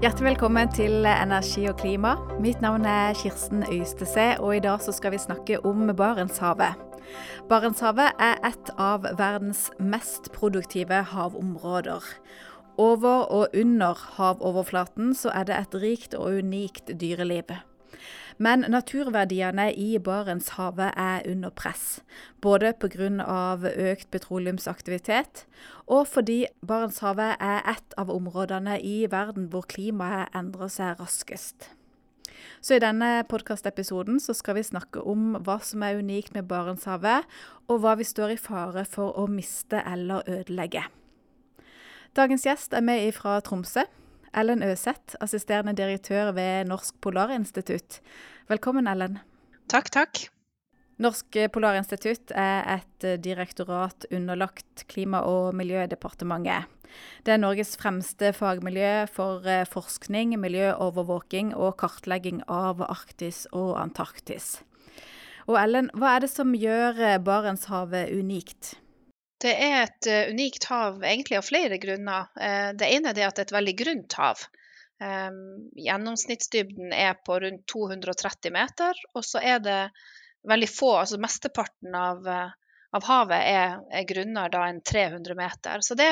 Hjertelig velkommen til Energi og klima. Mitt navn er Kirsten Øystese, og i dag skal vi snakke om Barentshavet. Barentshavet er et av verdens mest produktive havområder. Over og under havoverflaten så er det et rikt og unikt dyreliv. Men naturverdiene i Barentshavet er under press, både pga. økt petroleumsaktivitet og fordi Barentshavet er et av områdene i verden hvor klimaet endrer seg raskest. Så i denne podkastepisoden skal vi snakke om hva som er unikt med Barentshavet, og hva vi står i fare for å miste eller ødelegge. Dagens gjest er med fra Tromsø. Ellen Øseth, assisterende direktør ved Norsk Polarinstitutt. Velkommen, Ellen. Takk, takk. Norsk Polarinstitutt er et direktorat underlagt Klima- og miljødepartementet. Det er Norges fremste fagmiljø for eh, forskning, miljøovervåking og kartlegging av Arktis og Antarktis. Og Ellen, hva er det som gjør Barentshavet unikt? Det er et uh, unikt hav egentlig av flere grunner. Uh, det ene er at det er et veldig grunt hav. Um, gjennomsnittsdybden er på rundt 230 meter, og så er det veldig få, altså mesteparten av, uh, av havet er, er grunnere enn 300 meter. Så det,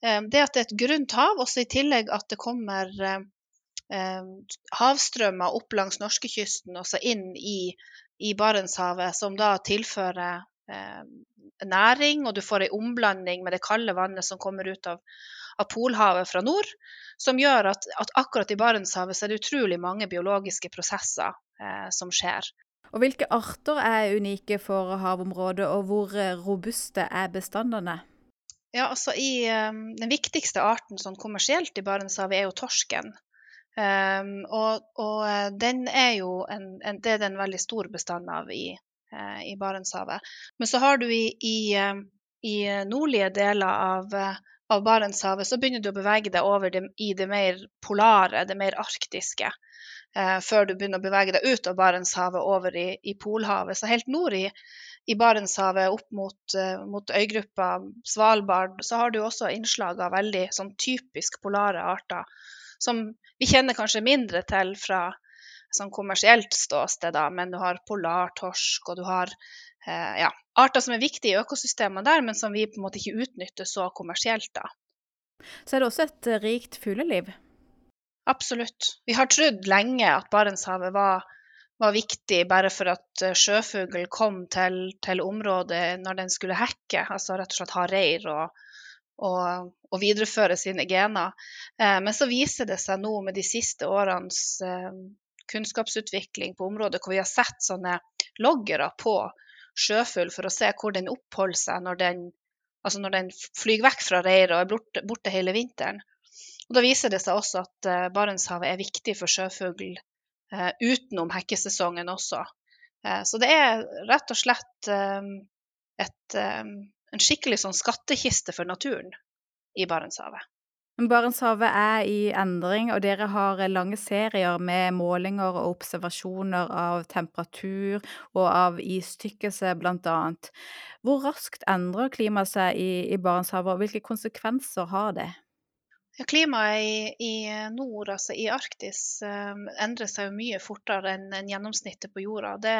det, at det er et grunt hav, også i tillegg at det kommer havstrømmer opp langs norskekysten, også inn i, i Barentshavet, som da tilfører næring, og du får ei omblanding med det kalde vannet som kommer ut av, av Polhavet fra nord, som gjør at, at, akkurat i Barentshavet så er det utrolig mange biologiske prosesser eh, som skjer. Og Hvilke arter er unike for havområdet, og hvor eh, robuste er bestandene? Ja, altså i, um, Den viktigste arten sånn kommersielt i Barentshavet er jo torsken. Um, og, og, eh, den er jo en, en, det er det en veldig stor bestand av i, Eh, i Barentshavet. Men så har du i, i, eh, i nordlige deler av, eh, av, Barentshavet så begynner du å bevege deg over det, i det mer polare, det mer arktiske. Eh, før du begynner å bevege deg ut av Barentshavet over i, i Polhavet. Så helt nord i, i Barentshavet opp mot, mot, øygruppa Svalbard, så har du også innslag av veldig sånn typisk polare arter. Som vi kjenner kanskje mindre til fra, sånn kommersielt ståsted, da, men du har polartorsk og du har eh, ja, arter som er viktige i økosystemene der, men som vi på en måte ikke utnytter så kommersielt. da. Så er det også et eh, rikt fugleliv? Absolutt. Vi har trodd lenge at Barentshavet var, var viktig bare for at eh, sjøfugl kom til, til, området når den skulle hekke, altså rett og slett ha reir og, og, og videreføre sine gener. Eh, men så viser det seg nå med de siste årenes eh, kunnskapsutvikling på området hvor vi har sett sånne loggere på sjøfugl for å se hvor den oppholder seg når den, altså når den flyr vekk fra reiret og er borte, borte, hele vinteren. Og Da viser det seg også at uh, Barentshavet er viktig for sjøfugl uh, utenom hekkesesongen også. Uh, så det er rett og slett et, en skikkelig sånn skattkiste for naturen i Barentshavet. Barentshavet er i endring, og dere har lange serier med målinger og observasjoner av temperatur og av istykkelse, annet. Hvor raskt endrer klimaet seg i, i Barentshavet, og hvilke konsekvenser har det? Ja, klimaet i, i, nord, altså i Arktis, eh, endrer seg mye fortere enn en gjennomsnittet på jorda. Det,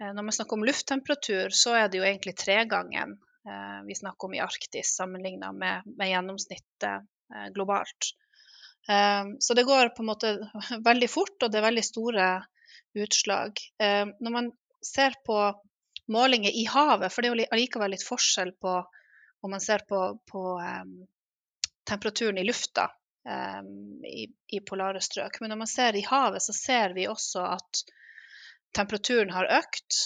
eh, når vi snakker om lufttemperatur, så er det jo egentlig tregangen eh, vi snakker om i Arktis sammenlignet med, med gjennomsnittet Eh, globalt. Ehm, så det går på en måte veldig fort, og det er veldig store utslag. Ehm, når man ser på målinger i havet, for det er jo allikevel litt forskjell på om man ser på, på um, temperaturen i lufta i, i, polare strøk. Men når man ser i havet, så ser vi også at temperaturen har økt.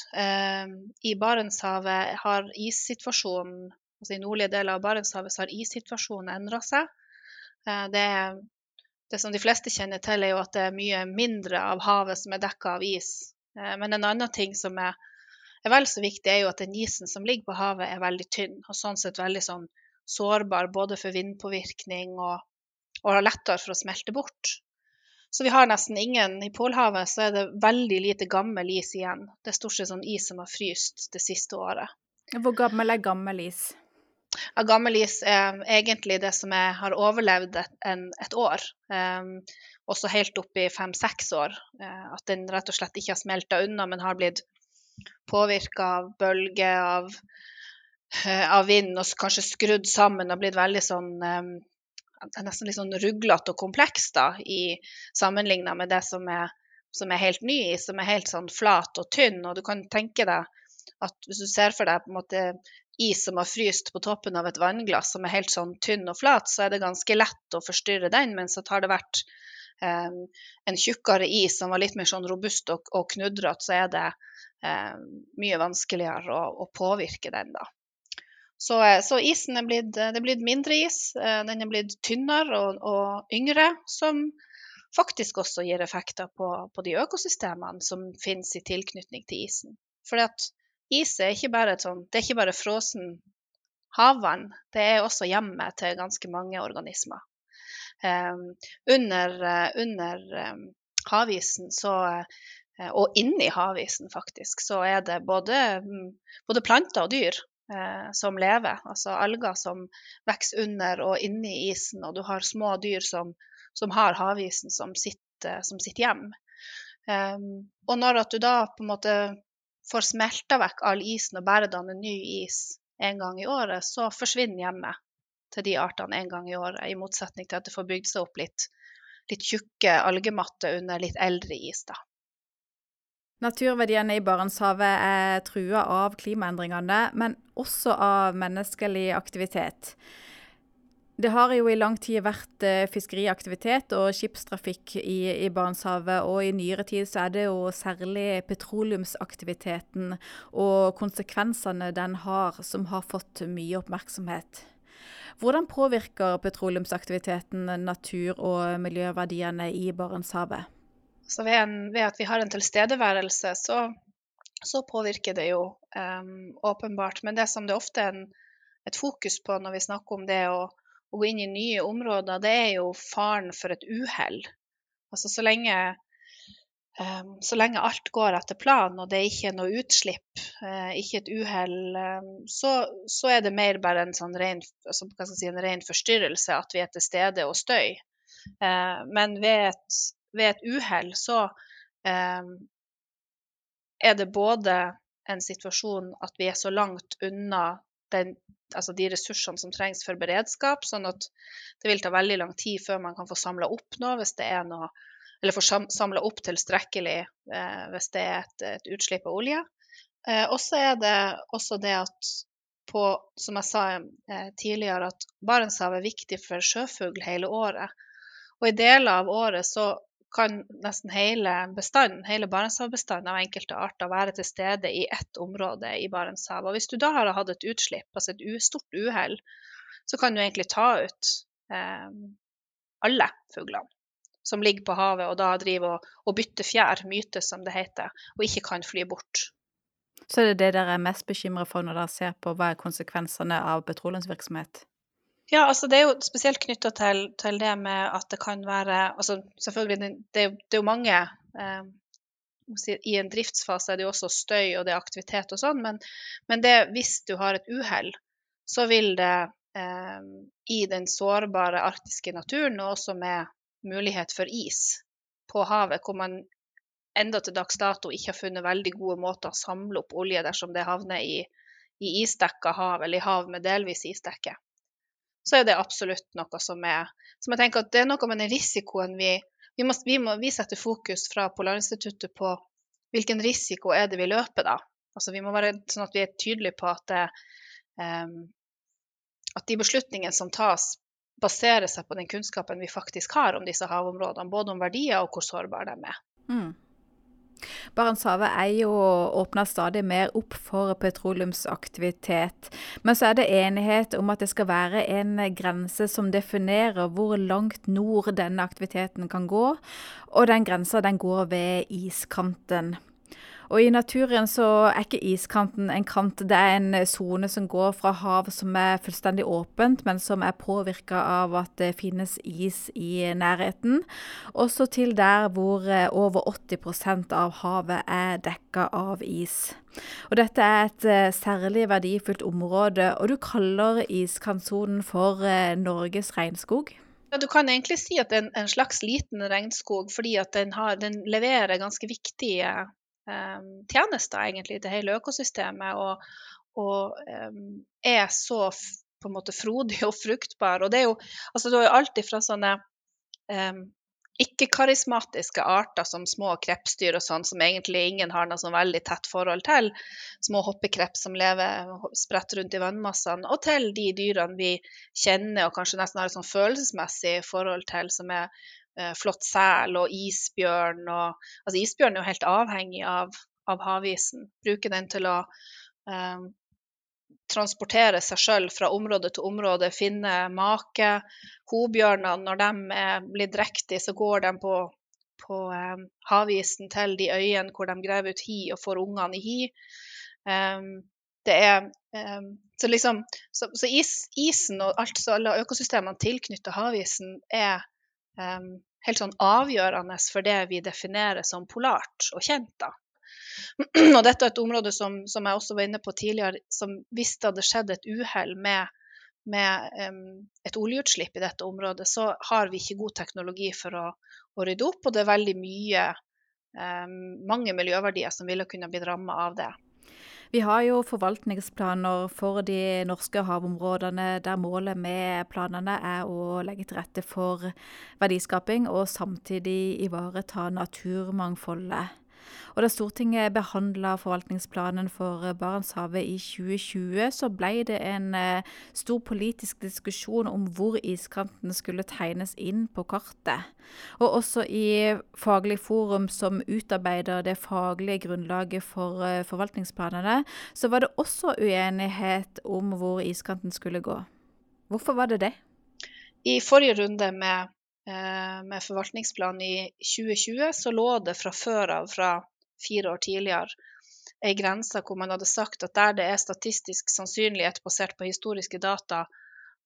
I Barentshavet har issituasjonen, altså i nordlige deler av Barentshavet, så har issituasjonen endra seg. Eh, det, det, som de fleste kjenner til, er jo at det er mye mindre av havet som er dekka av is. Eh, men en annen ting som er, er vel så viktig, er jo at den isen som ligger på havet, er veldig tynn. Og sånn sett veldig sånn sårbar både for vindpåvirkning og, og lettere for å smelte bort. Så vi har nesten ingen I Polhavet så er det veldig lite gammel is igjen. Det er stort sett sånn is som har fryst det siste året. Hvor gammel er gammel is? Ja, gammelis er egentlig det som jeg har overlevd et, en, et år. Um, også helt opp i fem-seks år. Uh, at den rett og slett ikke har smelta unna, men har blitt påvirka av bølger, av, uh, av, vind, og kanskje skrudd sammen og blitt veldig sånn um, Nesten litt sånn ruglete og kompleks da, i sammenligna med det som er, som er helt ny is, som er helt sånn flat og tynn. Og du kan tenke deg at hvis du ser for deg på en måte is som har fryst på toppen av et vannglass som er helt sånn tynn og flat, så er det ganske lett å forstyrre den. Mens at har det vært um, en tjukkere is som var litt mer sånn robust og, og knudrete, så er det um, mye vanskeligere å, å, påvirke den, da. Så, eh, så isen er blitt, det er blitt mindre is. Eh, den er blitt tynnere og, og yngre, som faktisk også gir effekter på, på de økosystemene som finnes i tilknytning til isen. Fordi at is er ikke bare, sånt, det er ikke bare frosen havvann, det er også hjemmet til ganske mange organismer. Um, under, under um, havisen så, uh, og inni havisen faktisk, så er det både, um, både planter og dyr uh, som lever. Altså alger som vokser under og inni isen, og du har små dyr som, som har havisen som sitt, som sitt hjem. og når at du da på en måte får smelta vekk all isen og bare danner ny is en gang i året, så forsvinner hjemmet til de artene en gang i året, i motsetning til at det får bygd seg opp litt, litt tjukke algematter under litt eldre is. da. Naturverdiene i Barentshavet er trua av klimaendringene, men også av menneskelig aktivitet. Det har jo i lang tid vært eh, fiskeriaktivitet og skipstrafikk i, i Barentshavet. Og i nyere tid så er det jo særlig petroleumsaktiviteten og konsekvensene den har, som har fått mye oppmerksomhet. Hvordan påvirker petroleumsaktiviteten natur- og miljøverdiene i Barentshavet? Så ved, en, ved, at vi har en tilstedeværelse, så, så påvirker det jo um, åpenbart. Men det som det ofte er en, et fokus på når vi snakker om det å å gå inn i nye områder, det er jo faren for et uhell. Altså så lenge, um, så lenge alt går etter planen og det er ikke noe utslipp, uh, ikke et uhell, um, så, så, er det mer bare en sånn ren, altså, si, en ren forstyrrelse at vi er til stede og støy. Uh, men ved et, ved et uhell så um, er det både en situasjon at vi er så langt unna den altså de ressursene som trengs for beredskap. Sånn at det vil ta veldig lang tid før man kan få samla opp noe hvis det er noe Eller få samla opp tilstrekkelig eh, hvis det er et, et utslipp av olje. Eh, og er det også det at på, som jeg sa eh, tidligere, at Barentshavet er viktig for sjøfugl hele året. Og i deler av året så kan nesten hele bestanden, hele Barentshavbestanden av enkelte arter være til stede i ett område i Barentshavet. Hvis du da har hatt et utslipp, altså et stort uhell, så kan du egentlig ta ut eh, alle fuglene som ligger på havet og da driver og, og bytter fjær, myte som det heter, og ikke kan fly bort. Så det er det dere er mest bekymra for når dere ser på hva er konsekvensene av petroleumsvirksomhet? Ja, altså det er jo spesielt knytta til, til, det med at det kan være altså Selvfølgelig, det, det er jo mange eh, I en driftsfase er det jo også støy og det er aktivitet og sånn, men, men det, hvis du har et uhell, så vil det eh, i den sårbare arktiske naturen, og også med mulighet for is på havet, hvor man enda til dags dato ikke har funnet veldig gode måter å samle opp olje dersom det havner i, i isdekka hav eller i hav med delvis isdekke så er det absolutt noe som er Som jeg tenker at det er noe med den risikoen vi vi, må, vi, må, vi setter fokus fra Polarinstituttet på hvilken risiko er det vi løper, da. Altså vi må være sånn at vi er tydelige på at, det, um, at de beslutningene som tas, baserer seg på den kunnskapen vi faktisk har om disse havområdene. Både om verdier og hvor sårbare de er. Mm. Barentshavet er jo åpna stadig mer opp for petroleumsaktivitet. Men så er det enighet om at det skal være en grense som definerer hvor langt nord denne aktiviteten kan gå. Og den grensa den går ved iskanten. Og i naturen så er ikke iskanten en kant, det er en sone som går fra hav som er fullstendig åpent, men som er påvirka av at det finnes is i nærheten. Også til der hvor eh, over 80% av havet er dekka av is. Og dette er et eh, særlig verdifullt område, og du kaller iskantsonen for eh, Norges regnskog? Ja, du kan egentlig si at det er en, slags liten regnskog, fordi den, har, den leverer ganske viktige tjenester egentlig til hele økosystemet. Og, og um, er så på en måte frodig og fruktbar. Og det er jo, altså, det er jo alltid fra sånne um, ikke-karismatiske arter som små krepsdyr og sånn, som egentlig ingen har noe sånn veldig tett forhold til. Små hoppekreps som lever spredt rundt i vannmassene. Og til de dyrene vi kjenner og kanskje nesten har et sånn følelsesmessig forhold til, som er flott sel og isbjørn. Og, altså isbjørn er jo helt avhengig av, av havisen. Bruker den til å um, transportere seg sjøl fra område til område, finne make. Hobjørnene, når de blitt drektige, så går de på, på um, havisen til de øyene hvor de graver ut hi og får ungene i hi. Um, det er um, Så liksom Så, så is, isen og alt, så alle økosystemene tilknyttet havisen er helt sånn avgjørende for det vi definerer som polart og kjent. da. Og dette er et område som, som, jeg også var inne på tidligere, som hvis det hadde skjedd et uhell med, med um, et oljeutslipp i dette området, så har vi ikke god teknologi for å, å rydde opp, og det er veldig mye, um, mange miljøverdier som ville kunne blitt ramma av det. Vi har jo forvaltningsplaner for de norske havområdene der målet med planene er å legge til rette for verdiskaping og samtidig ivareta naturmangfoldet. Og da Stortinget behandla forvaltningsplanen for Barentshavet i 2020, så ble det en eh, stor politisk diskusjon om hvor iskanten skulle tegnes inn på kartet. Og også i Faglig forum, som utarbeider det faglige grunnlaget for eh, forvaltningsplanene, så var det også uenighet om hvor iskanten skulle gå. Hvorfor var det det? I forrige runde med med forvaltningsplanen i 2020, så lå det fra før av, fra fire år tidligere, ei grense hvor man hadde sagt at der det er statistisk sannsynlighet basert på historiske data,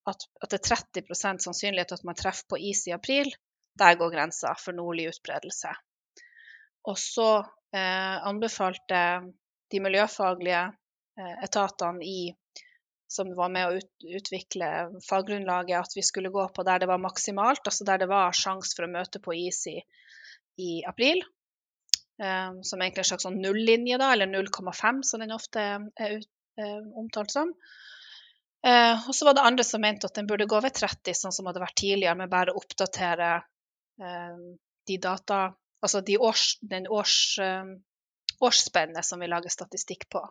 at, at det er 30% sannsynlighet at man treffer på is i april, der går grensa for nordlig utbredelse. Og så eh, anbefalte de miljøfaglige eh, etatene i, som var med å ut, utvikle faggrunnlaget, at vi skulle gå på der det var maksimalt, altså der det var sjanse for å møte på is i, i april. Um, som egentlig er en slags sånn nullinje, da, eller 0,5, som den ofte er ut, uh, omtalt som. Uh, og så var det andre som mente at den burde gå ved 30, sånn som hadde vært tidligere, med bare oppdatere uh, de data Altså de års, den års, årsspennet som vi lager statistikk på.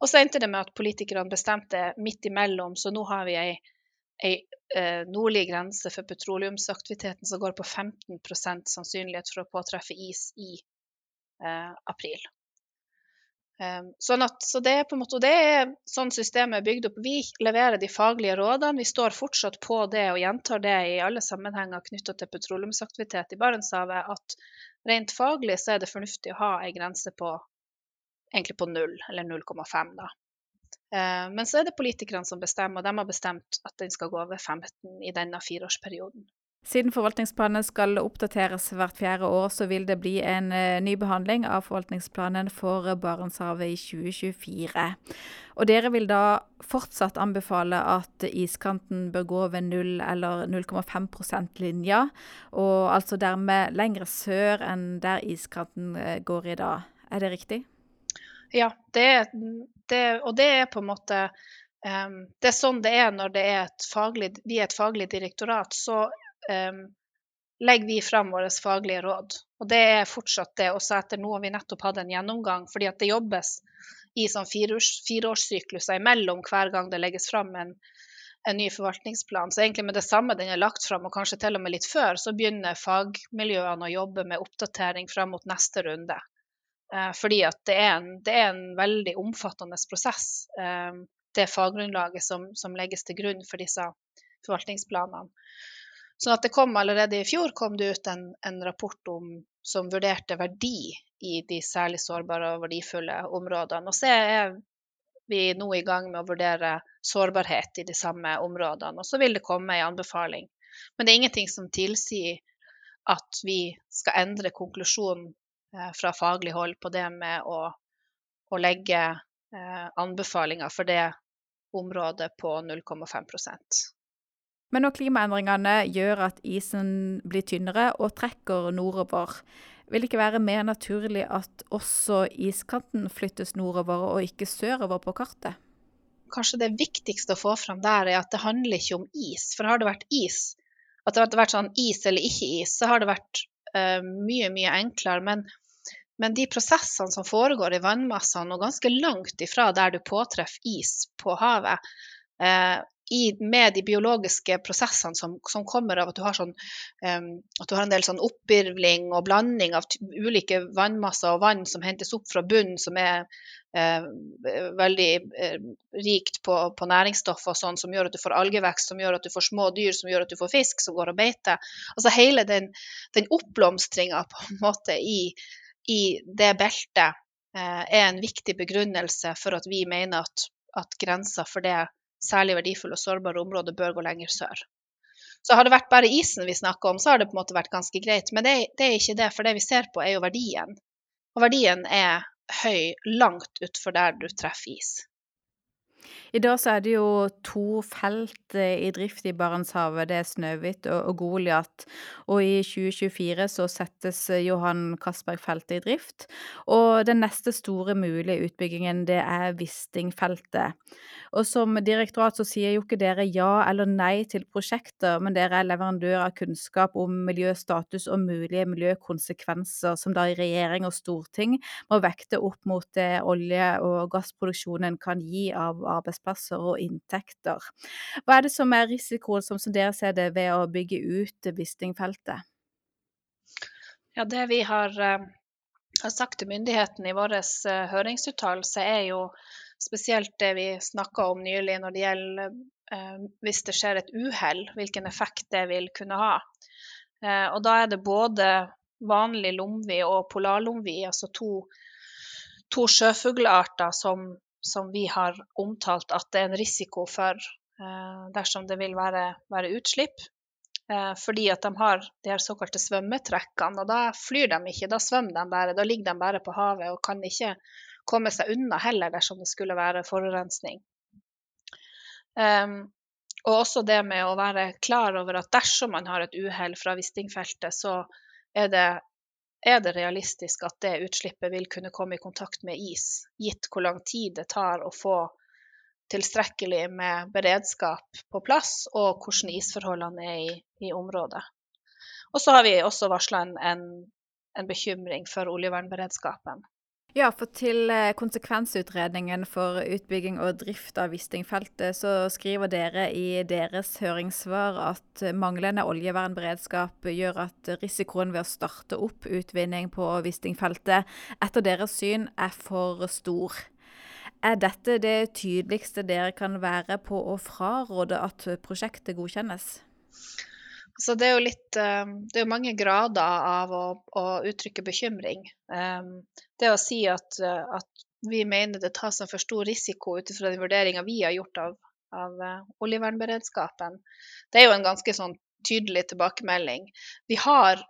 Og så endte det med at politikerne bestemte midt imellom, så nå har vi ei, ei nordlig grense for petroleumsaktiviteten som går på 15% sannsynlighet for å påtreffe is i Eh, april. Ehm, sånn at, så det er på en måte, det er sånn systemet er bygd opp. Vi leverer de faglige rådene. Vi står fortsatt på det og gjentar det i alle sammenhenger knytta til petroleumsaktivitet i Barentshavet, at rent faglig så er det fornuftig å ha ei grense på egentlig på null, eller 0,5. da. Ehm, men så er det politikerne som bestemmer, og de har bestemt at den skal gå over 15 i denne fireårsperioden. Siden forvaltningsplanen skal oppdateres hvert fjerde år, så vil det bli en uh, ny behandling av forvaltningsplanen for Barentshavet i 2024. Og dere vil da fortsatt anbefale at iskanten bør gå ved 0 eller 0,5 %-linja, og altså dermed lengre sør enn der iskanten uh, går i dag. Er det riktig? Ja, det, det, og det er på en måte um, Det er sånn det er når det er faglig, vi er et faglig direktorat. så um, legger vi fram våre faglige råd. Og det er fortsatt det, også etter nå har vi nettopp hatt en gjennomgang. fordi at det jobbes i sånn fireårssykluser imellom hver gang det legges fram en, en, ny forvaltningsplan. Så egentlig med det samme den er lagt fram, og kanskje til og med litt før, så begynner fagmiljøene å jobbe med oppdatering fram mot neste runde. Eh, fordi at det er, en, det er, en, veldig omfattende prosess, eh, det faggrunnlaget som, som legges til grunn for disse forvaltningsplanene. Sånn at det kom allerede i fjor kom det ut en, en rapport om, som vurderte verdi i de særlig sårbare og verdifulle områdene. Og så er vi nå i gang med å vurdere sårbarhet i de samme områdene. Og så vil det komme en anbefaling. Men det er ingenting som tilsier at vi skal endre konklusjonen fra faglig hold på det med å, å legge eh, anbefalinger for det området på 0,5% Men når klimaendringene gjør at isen blir tynnere og trekker nordover, vil det ikke være mer naturlig at også iskanten flyttes nordover og ikke sørover på kartet? Kanskje det viktigste å få fram der er at det handler ikke om is. For har det vært is, at det har vært sånn is eller ikke is, så har det vært uh, mye, mye enklere. Men, men, de prosessene som foregår i vannmassene, og ganske langt ifra der du påtreffer is på havet, eh, i, med de biologiske prosessene som, som, kommer av at du sånn, um, at du har en del sånn oppvirvling og blanding av ulike vannmasser og vann som hentes opp fra bunnen, som er uh, veldig uh, rikt på, på næringsstoffer sånn, som gjør at du får algevekst, som gjør at du får små dyr, som gjør at du får fisk som går og beiter. Altså hele den, den oppblomstringa på en måte i, i det beltet uh, er en viktig begrunnelse for at vi mener at, at grensa for det særlig verdifulle og sårbare området bør gå lenger sør. Så har det vært bare isen vi snakker om, så har det på en måte vært ganske greit. Men det, det er ikke det, for det vi ser på er jo verdien. Og verdien er høy langt utfor der du treffer is. I dag så er det jo to felt eh, i drift i Barentshavet. Det er Snøhvit og Goliat. Og i 2024 så settes eh, Johan Castberg-feltet i drift. Og den neste store mulige utbyggingen, det er Wisting-feltet. Og som direktorat så sier jo ikke dere ja eller nei til prosjekter, men dere er leverandør av kunnskap om miljøstatus og mulige miljøkonsekvenser, som da i regjering og storting må vekte opp mot det olje- og gassproduksjonen kan gi av arbeidsplasser og inntekter. Hva er det som er risikoen, som, dere ser det, ved å bygge ut Wisting-feltet? Ja, det vi har, uh, har sagt til myndighetene i vår uh, høringsuttalelse, er jo spesielt det vi snakka om nylig når det gjelder uh, hvis det skjer et uhell, hvilken effekt det vil kunne ha. og da er det både vanlig lomvi og polarlomvi, altså to, to sjøfuglearter som som vi har omtalt at det er en risiko for eh, dersom det vil være, være utslipp. Eh, fordi at de har de her såkalte svømmetrekkene, og da flyr de ikke, da svømmer de bare. Da ligger de bare på havet og kan ikke komme seg unna heller dersom det skulle være forurensning. Um, og også det med å være klar over at dersom man har et uhell fra Wisting-feltet, så er det er det realistisk at det utslippet vil kunne komme i kontakt med is, gitt hvor lang tid det tar å få tilstrekkelig med beredskap på plass, og hvordan isforholdene er i, i området. Og så har vi også varsla en, en, en bekymring for oljevernberedskapen. Ja, for til eh, konsekvensutredningen for utbygging og drift av Wisting-feltet, så skriver dere i deres høringssvar at manglende oljevernberedskap gjør at risikoen ved å starte opp utvinning på Wisting-feltet etter deres syn er for stor. Er dette det tydeligste dere kan være på å fraråde at prosjektet godkjennes? Så det er jo litt eh, Det er jo mange grader av å, å uttrykke bekymring. Eh, det å si at, eh, at, vi mener det tas en for stor risiko ut ifra den vurderinga vi har gjort av, av oljevernberedskapen, det er jo en ganske sånn tydelig tilbakemelding. Vi har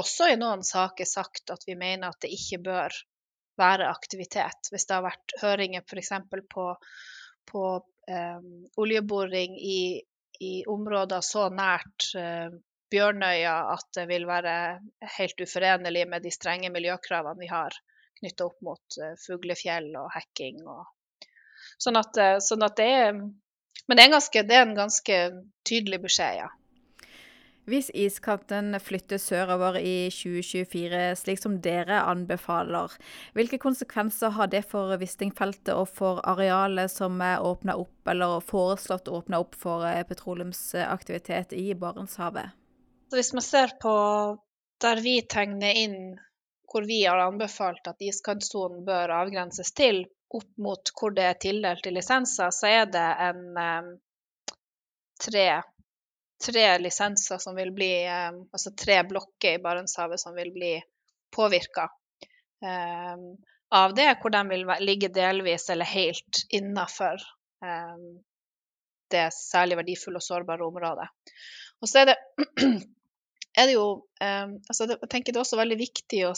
også i noen saker sagt at vi mener at det ikke bør være aktivitet. Hvis det har vært høringer f.eks. på, på eh, oljeboring i i områder så nært eh, Bjørnøya at det vil være helt uforenlig med de strenge miljøkravene vi har knytta opp mot eh, fuglefjell og hekking. Og, sånn, at, eh, sånn at det er Men det er, ganske, det er en ganske tydelig beskjed, ja. Hvis iskanten flytter sørover i 2024, slik som dere anbefaler, hvilke konsekvenser har det for Wisting-feltet og for arealet som er åpna opp eller foreslått åpna opp for eh, petroleumsaktivitet i Barentshavet? Hvis man ser på der vi tegner inn hvor vi har anbefalt at iskantsonen bør avgrenses til, opp mot hvor det er tildelt i lisenser, så er det en um, tre tre lisenser som vil bli eh, Altså tre blokker i Barentshavet som vil bli påvirka eh, av det, hvor de vil ligge delvis eller helt innafor eh, det særlig verdifulle og sårbare området. Og så er det, er det jo eh, altså det, Jeg tenker det er også veldig viktig å,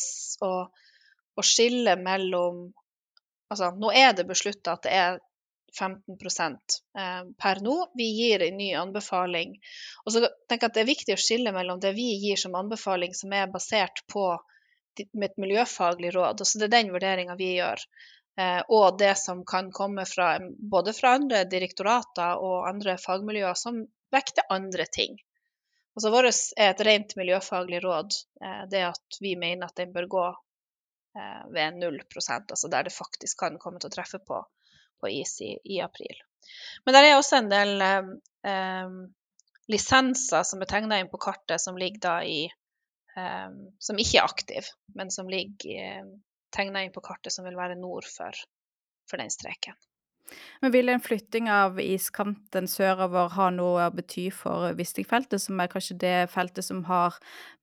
å, å skille mellom Altså, nå er det beslutta at det er 15 eh, per nå. Vi gir en ny anbefaling. Og så tenker jeg at Det er viktig å skille mellom det vi gir som anbefaling, som er basert på mitt et miljøfaglig råd, så det er den vurderinga vi gjør, eh, og det som kan komme fra, både fra andre direktorater og andre fagmiljøer som vekter andre ting. Altså Vårt er et rent miljøfaglig råd, eh, det at vi mener at den bør gå ved 0% altså der det faktisk kan komme til å treffe på på is i, i april. Men det er også en del eh, eh, lisenser som er tegna inn på kartet, som ligger da i eh, Som ikke er aktiv, men som ligger eh, tegna inn på kartet som vil være nord for, for den streken. Men Vil en flytting av iskanten sørover ha noe å bety for Wisting-feltet, som er kanskje det feltet som har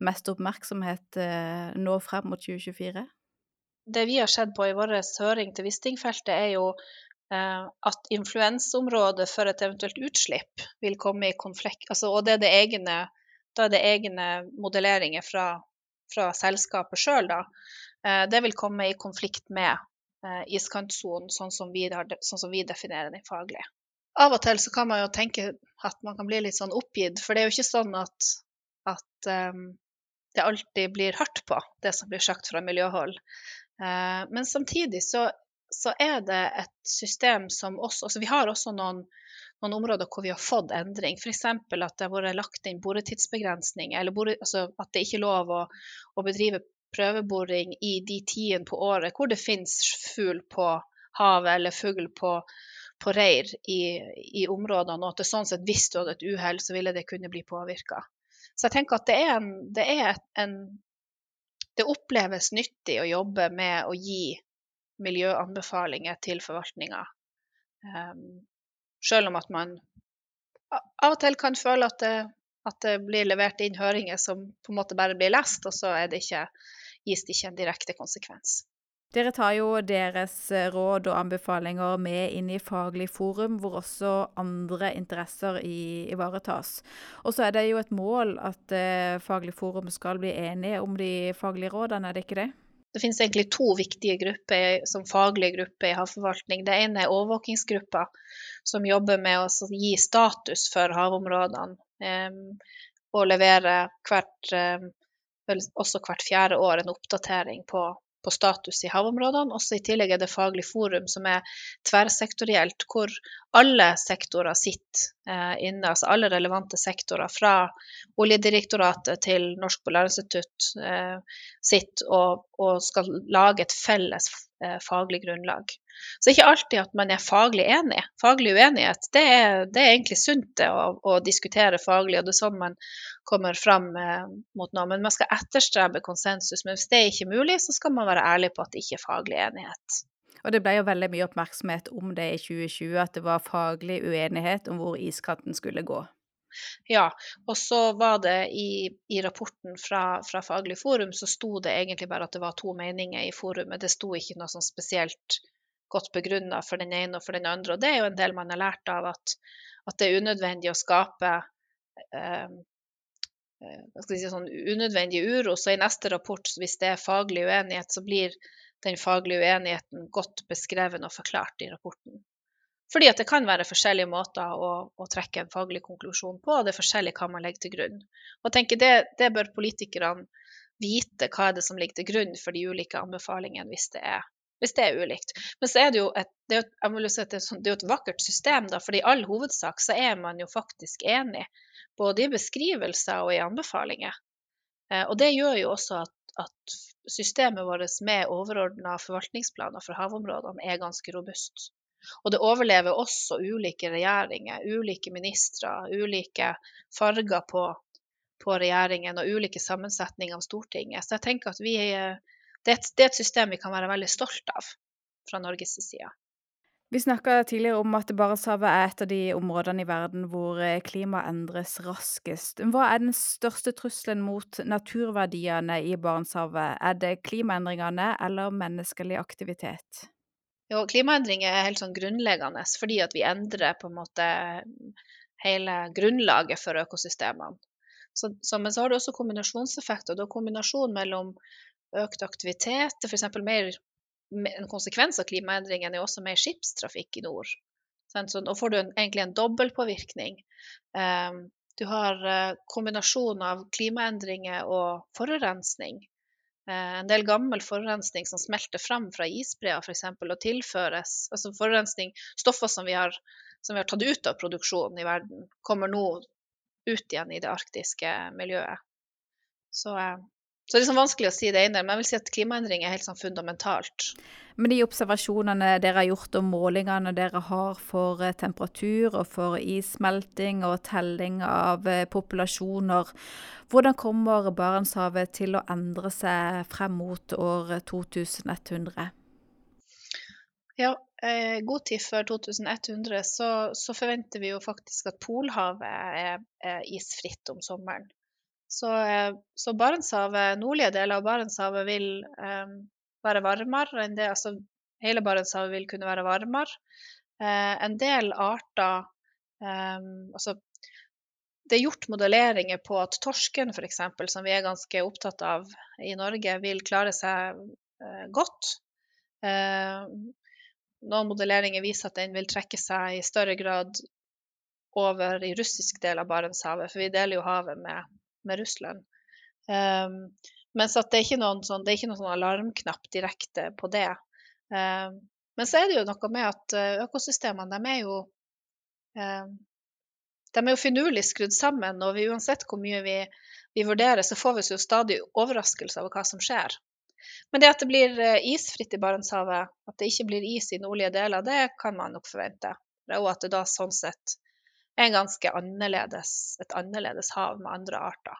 mest oppmerksomhet eh, nå frem mot 2024? Det vi har sett på i vår høring til Wisting-feltet, er jo at influensområdet for et eventuelt utslipp vil komme i konflikt altså, Og det er det egne, da er det egne modelleringer fra, fra selskapet sjøl, da. Eh, det vil komme i konflikt med eh, iskantsonen, sånn, sånn som vi definerer den faglig. Av og til så kan man jo tenke at man kan bli litt sånn oppgitt, for det er jo ikke sånn at, at um, det alltid blir hardt på, det som blir sagt fra miljøhold. Uh, men samtidig så så er det et system som også altså Vi har også noen, noen områder hvor vi har fått endring. F.eks. at det har vært lagt inn boretidsbegrensning, eller bore, altså at det ikke er lov å, å bedrive prøveboring i de tidene på året hvor det finnes fugl på havet eller fugl på, på reir i, i, områdene, og at det sånn sett hvis du hadde et uhell, så ville det kunne bli påvirka. Så jeg tenker at det er, en, det er en Det oppleves nyttig å jobbe med å gi miljøanbefalinger til forvaltninga. Um, selv om at man av og til kan føle at det, at det, blir levert inn høringer som på en måte bare blir lest, og så det ikke, gis det ikke en direkte konsekvens. Dere tar jo deres eh, råd og anbefalinger med inn i faglig forum, hvor også andre interesser ivaretas. Og så er det jo et mål at eh, faglig forum skal bli enige om de faglige rådene, er det ikke det? Det finnes egentlig to viktige grupper som faglige grupper i havforvaltning. Det ene er overvåkingsgruppa, som jobber med å gi status for havområdene. Og levere hvert, også hvert fjerde år en oppdatering på, på status i havområdene. Også I tillegg er det Faglig forum, som er tverrsektorielt, hvor alle sektorer sitter eh, inne. Altså alle relevante sektorer, fra Oljedirektoratet til Norsk Polarinstitutt, eh, sitter og, og, skal lage et felles eh, faglig grunnlag. Så ikke alltid at man er faglig enig. Faglig uenighet, det er, det er egentlig sunt å, å, diskutere faglig, og det er sånn man kommer fram eh, mot noe. Men man skal etterstrebe konsensus. Men hvis det ikke er mulig, så skal man være ærlig på at det ikke er faglig enighet. Og det ble jo veldig mye oppmerksomhet om det i 2020, at det var faglig uenighet om hvor iskanten skulle gå. Ja, og så var det i, i rapporten fra, fra, Faglig forum så sto det egentlig bare at det var to meninger i forumet. Det sto ikke noe sånn spesielt godt begrunna for den ene og for den andre. Og det er jo en del man har lært av at, at det er unødvendig å skape eh, eh si, sånn unødvendig uro. Så i neste rapport, hvis det er faglig uenighet, så blir den faglige uenigheten godt beskrevet og forklart i rapporten. Fordi at det kan være forskjellige måter å, å trekke en faglig konklusjon på, og det er forskjellig hva man legger til grunn. Og tenker det, det bør politikerne vite hva er det som ligger til grunn for de ulike anbefalingene hvis det er hvis det er ulikt. Men så er det jo et, det er, si det er, sånn, et vakkert system, da, for i all hovedsak så er man jo faktisk enig. Både i beskrivelser og i anbefalinger. Eh, og det gjør jo også at, at systemet vårt med overordna forvaltningsplaner for havområdene er ganske robust. Og det overlever også ulike regjeringer, ulike ministre, ulike farger på, på regjeringen og ulike sammensetninger av Stortinget. Så jeg tenker at vi er det er, et, det er, et, system vi kan være veldig stolt av fra Norges side. Vi snakka tidligere om at Barentshavet er et av de områdene i verden hvor eh, klimaet endres raskest. Hva er den største trusselen mot naturverdiene i Barentshavet? Er det klimaendringene eller menneskelig aktivitet? Jo, klimaendringer er helt sånn grunnleggende fordi at vi endrer på en måte hele grunnlaget for økosystemene. Så, så, men så har du også kombinasjonseffekter. Du har kombinasjon mellom økt aktivitet, f.eks. mer en konsekvens av klimaendringene er også mer skipstrafikk i nord. Så nå får du en, egentlig en dobbeltpåvirkning. Um, du har uh, kombinasjon av klimaendringer og forurensning. Uh, en del gammel forurensning som smelter fram fra isbreer f.eks. og tilføres altså forurensning, Stoffer som vi, har, som vi har tatt ut av produksjonen i verden, kommer nå ut igjen i det arktiske miljøet. Så uh, så det er liksom vanskelig å si det ene, men jeg vil si at klimaendring er helt sånn fundamentalt. Men de observasjonene dere har gjort og målingene dere har for eh, temperatur og for issmelting og telling av eh, populasjoner, hvordan kommer Barentshavet til å endre seg frem mot år 2100? Ja, eh, god tid før 2100 så, så, forventer vi jo faktisk at Polhavet er isfritt om sommeren. Så, eh, så Barentshavet, nordlige deler av Barentshavet vil um, være varmere enn det. Altså hele Barentshavet vil kunne være varmere. Uh, en del arter um, Altså det er gjort modelleringer på at torsken f.eks., som vi er ganske opptatt av i Norge, vil klare seg uh, godt. Uh, noen modelleringer viser at den vil trekke seg i større grad over i russisk del av Barentshavet, for vi deler jo havet med med Russland. Um, mens at det er ikke noen sånn, ikke noen sånn alarmknapp direkte på det. Um, men så er det jo noe med at eh, økosystemene de er jo um, de er jo finurlig skrudd sammen, og vi, uansett hvor mye vi, vi, vurderer, så får vi jo stadig overraskelse over hva som skjer. Men det at det blir eh, isfritt i Barentshavet, at det ikke blir is i nordlige deler, det kan man nok forvente. Og at det da sånn sett er ganske annerledes, et annerledes hav med andre arter.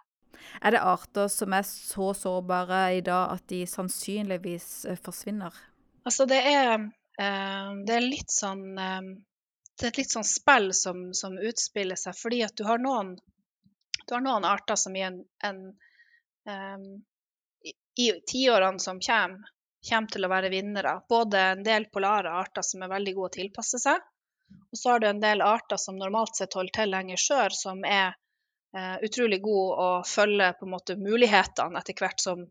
Er det arter som er så sårbare i dag at de sannsynligvis eh, forsvinner? Altså det er, eh, det er litt sånn eh, Det er et litt sånn spill som, som utspiller seg, fordi at du har noen, du har noen arter som i en, en um, i, i tiårene som kommer, kommer til å være vinnere. Både en del polare arter som er veldig gode å tilpasse seg, og så har du en del arter som normalt sett holder til lenger sør, som er eh, utrolig gode å følge på en måte mulighetene etter hvert som,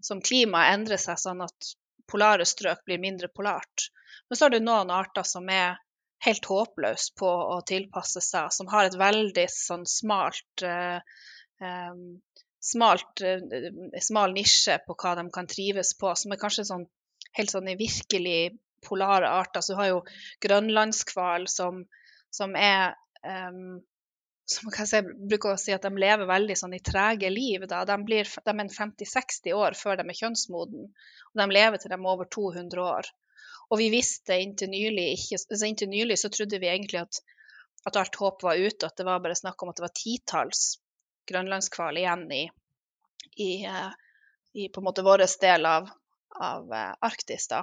som klimaet endrer seg, sånn at polare strøk blir mindre polart. Men så har du noen arter som er helt håpløse på å tilpasse seg, som har et veldig sånn smalt eh, eh, smalt, eh, smal nisje på hva de kan trives på, som er kanskje sånn, helt sånn virkelig polare arter. Så du har jo grønlandskval som, som er um, som jeg bruker å si at de lever veldig sånn i trege liv. Da. De, blir, de er 50-60 år før de er kjønnsmoden, og de lever til de er over 200 år. Og vi visste inntil nylig, ikke, altså inntil nylig så trodde vi egentlig at, at, alt håp var ute, at det var bare snakk om at det var titalls grønlandskval igjen i, i, eh, i, på en måte vår del av, av eh, Arktis. da.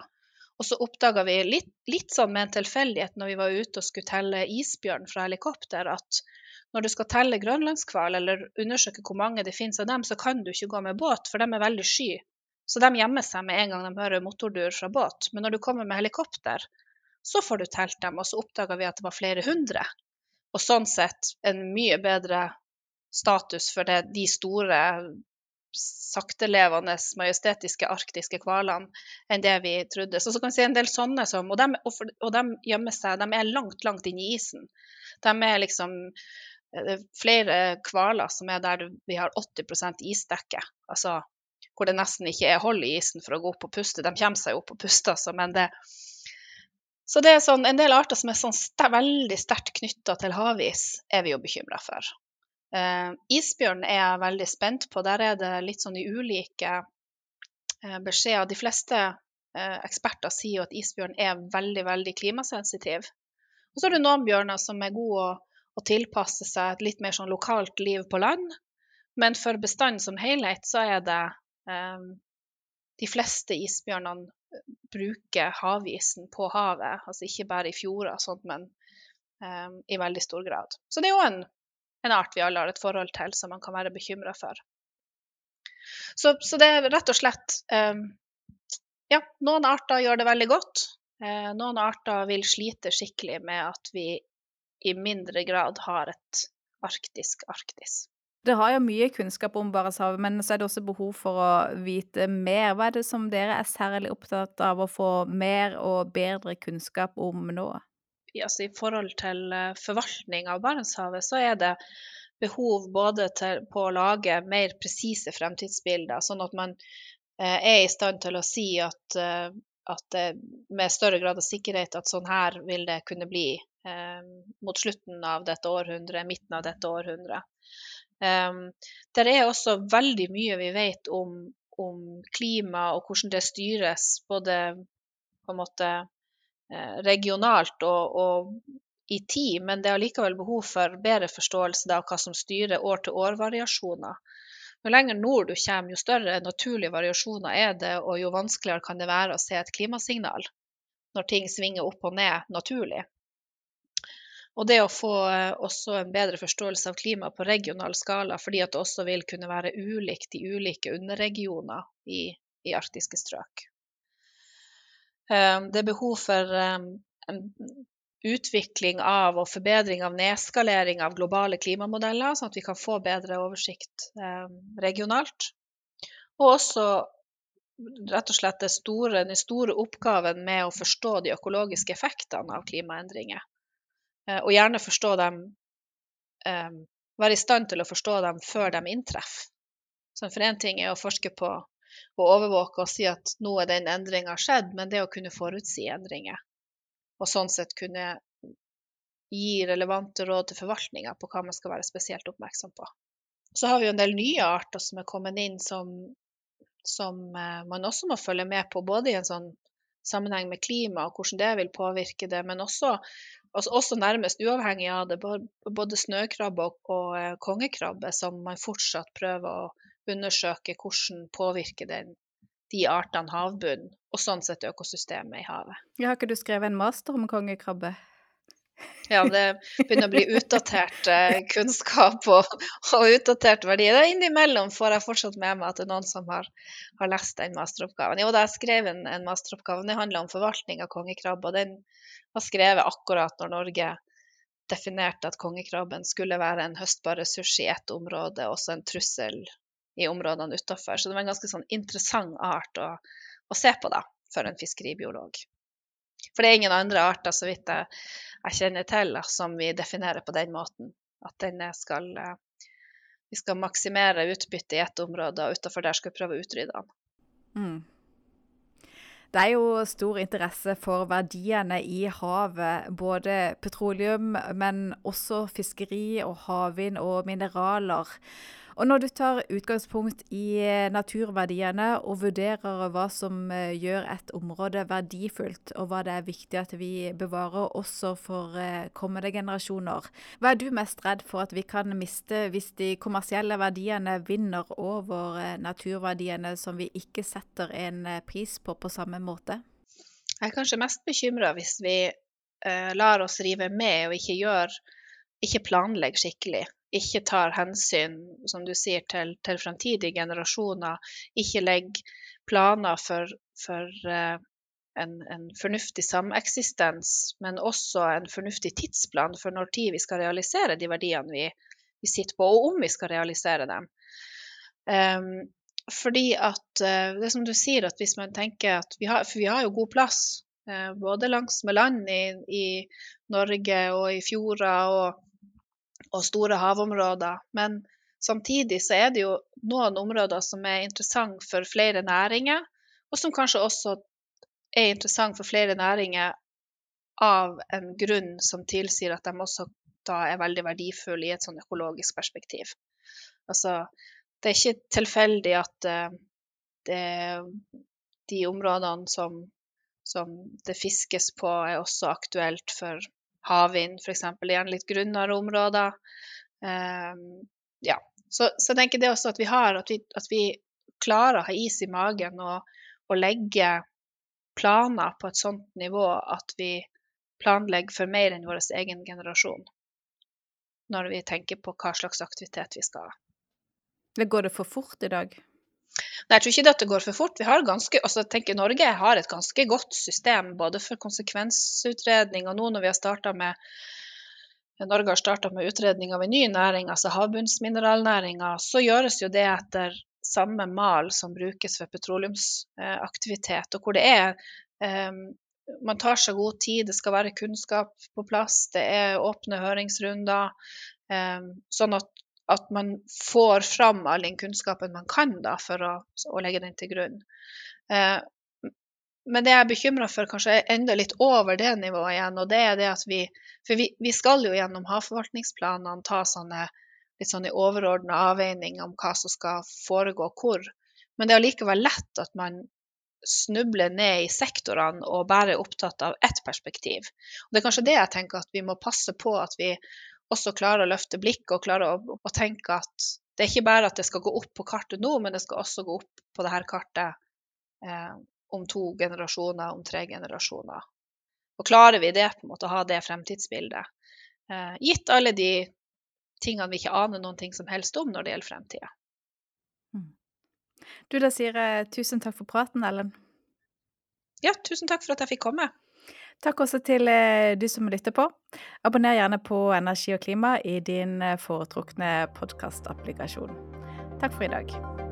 Og så oppdaga vi litt, litt, sånn med en tilfeldighet når vi var ute og skulle telle isbjørn fra helikopter, at når du skal telle grønlandshval eller undersøke hvor mange det finnes av dem, så kan du ikke gå med båt, for de er veldig sky. Så de gjemmer seg med en gang de hører motordur fra båt. Men når du kommer med helikopter, så får du telt dem, og så oppdaga vi at det var flere hundre. Og sånn sett en mye bedre status for det, de store saktelevende, majestetiske arktiske hvalene enn det vi trodde. Så, så kan vi si en del sånne som Og de, og de gjemmer seg, de er langt, langt inni isen. De er liksom er flere hvaler som er der vi har 80% isdekke. Altså hvor det nesten ikke er hold i isen for å gå opp og puste. De kommer seg opp og puster, altså, men det Så det er sånn, en del arter som er sånn st veldig sterkt knytta til havis, er vi jo bekymra for. Eh, isbjørn er jeg veldig spent på. Der er det litt sånn i ulike eh, beskjeder. De fleste eh, eksperter sier jo at isbjørn er veldig, veldig klimasensitiv. Og så er det noen bjørner som er gode å, å tilpasse seg et litt mer sånn lokalt liv på land. Men for bestanden som helhet så er det De fleste isbjørnene bruker havisen på havet. Altså ikke bare i fjorder og sånt, men i veldig stor grad. Så det er jo en, en, art vi alle har et forhold til, som man kan være bekymra for. Så, så, det er rett og slett eh, Ja, noen arter gjør det veldig godt. Eh, noen arter vil slite skikkelig med at vi i mindre grad har et arktisk Arktis. Det har jo mye kunnskap om Barentshavet, men så er det også behov for å vite mer. Hva er det som dere er særlig opptatt av å få mer og bedre kunnskap om nå? Altså, I forhold til eh, forvaltning av Barentshavet, så er det behov både til, på å lage mer presise fremtidsbilder, sånn at man eh, er i stand til å si at, at det, med større grad av sikkerhet at sånn her vil det kunne bli eh, mot slutten av dette århundret, midten av dette århundret. Um, det er også veldig mye vi vet om, om, klima og hvordan det styres, både på en måte eh, regionalt og, og, i tid, men det er likevel behov for bedre forståelse av hva som styrer år-til-år-variasjoner. Jo lenger nord du kommer, jo større naturlige variasjoner er det, og jo vanskeligere kan det være å se et klimasignal når ting svinger opp og ned naturlig. Og det å få eh, også en bedre forståelse av klima på regional skala, fordi at det også vil kunne være ulikt i ulike underregioner i, i arktiske strøk. Eh, det er behov for eh, en utvikling av og forbedring av nedskalering av globale klimamodeller, sånn at vi kan få bedre oversikt regionalt. Og også rett og slett store, den store oppgaven med å forstå de økologiske effektene av klimaendringer. Og gjerne forstå dem Være i stand til å forstå dem før de inntreffer. Så for én ting er å forske på og overvåke og si at nå er den endringa skjedd, men det å kunne forutsi endringer, og sånn sett kunne gi relevante råd til forvaltninga på hva man skal være spesielt oppmerksom på. Så har vi jo en del nye arter som er kommet inn som, som uh, man også må følge med på, både i en sånn sammenheng med klima og hvordan det vil påvirke det, men også altså også nærmest uavhengig av det, både snøkrabbe og, og eh, kongekrabbe, som man fortsatt prøver å undersøke hvordan påvirker den, de artene havbunnen, og sånn sett økosystemet i havet. Ja, har ikke du skrevet en master om kongekrabbe? Ja, det begynner å bli utdatert eh, kunnskap og, og, utdatert verdi. Er Innimellom får jeg fortsatt med meg at det er noen som har, har lest den masteroppgaven. Jo, da jeg skrev en, en masteroppgave. Det handler om forvaltning av kongekrabbe. og den var skrevet akkurat når Norge definerte at kongekrabben skulle være en høstbar ressurs i ett område, også en trussel i områdene utafor. Så det var en ganske sånn interessant art å, å, se på da, for en fiskeribiolog. For det er ingen andre arter, så vidt jeg, jeg kjenner til, som vi definerer på den måten. At skal Vi skal maksimere utbyttet i ett område, og utafor der skal vi prøve å utrydde den. Mm. Det er jo stor interesse for verdiene i havet. Både petroleum, men også fiskeri og havvind og mineraler. Og når du tar utgangspunkt i naturverdiene og vurderer hva som eh, gjør et område verdifullt, og hva det er viktig at vi bevarer også for eh, kommende generasjoner, hva er du mest redd for at vi kan miste hvis de kommersielle verdiene vinner over eh, naturverdiene som vi ikke setter en pris på på samme måte? Jeg er kanskje mest bekymra hvis vi eh, lar oss rive med og ikke gjør ikke planlegger skikkelig ikke tar hensyn, som du sier, til, til fremtidige generasjoner, ikke legger planer for, for uh, en, en, fornuftig sameksistens, men også en fornuftig tidsplan for når tid vi skal realisere de verdiene vi, vi sitter på, og om vi skal realisere dem. Um, fordi at uh, det som du sier, at hvis man tenker at vi har, For vi har jo god plass, uh, både langs med land i, i Norge og i fjorder og og store havområder. Men samtidig så er det jo noen områder som er interessant for flere næringer, og som kanskje også er interessant for flere næringer av en grunn som tilsier at de også da er veldig verdifulle i et sånn økologisk perspektiv. Altså, det er ikke tilfeldig at uh, det, de områdene som, som, det fiskes på, er også aktuelt for havvind, f.eks. Gjerne litt grunnere områder. Um, ja. Så, så, jeg tenker det også at vi har, at vi, at vi klarer å ha is i magen og, og legge planer på et sånt nivå at vi planlegger for mer enn vår egen generasjon. Når vi tenker på hva slags aktivitet vi skal ha. Går det for fort i dag? Nei, jeg tror ikke det at det går for fort. Vi har ganske, altså tenker Norge har et ganske godt system både for konsekvensutredning og nå når vi har starta med Norge har starta med utredning av en ny næring, altså havbunnsmineralnæringa, så gjøres jo det etter samme mal som brukes for petroleumsaktivitet, og hvor det er um, man tar seg god tid, det skal være kunnskap på plass, det er åpne høringsrunder. Um, sånn at, at, man får fram all den kunnskapen man kan da, for å, å legge den til grunn. Eh, men det jeg er bekymra for, kanskje er enda litt over det nivået igjen. og det er det at vi, For vi, vi skal jo gjennom havforvaltningsplanene ta sånne litt sånne overordna avveininger om hva som skal foregå hvor. Men det er allikevel lett at man snubler ned i sektorene og bare er opptatt av ett perspektiv. Og det er kanskje det jeg tenker at vi må passe på at vi også klarer å løfte blikket og klarer å, å tenke at det er ikke bare at det skal gå opp på kartet nå, men det skal også gå opp på dette kartet eh, om to generasjoner, om tre generasjoner. Og klarer vi det, på en måte, å ha det fremtidsbildet, eh, gitt alle de tingene vi ikke aner noen ting som helst om når det gjelder fremtida. Mm. Du, da sier jeg tusen takk for praten, Ellen. Ja, tusen takk for at jeg fikk komme. Takk også til eh, du som lytter på. Abonner gjerne på Energi og klima i din eh, foretrukne podkastapplikasjon. Takk for i dag.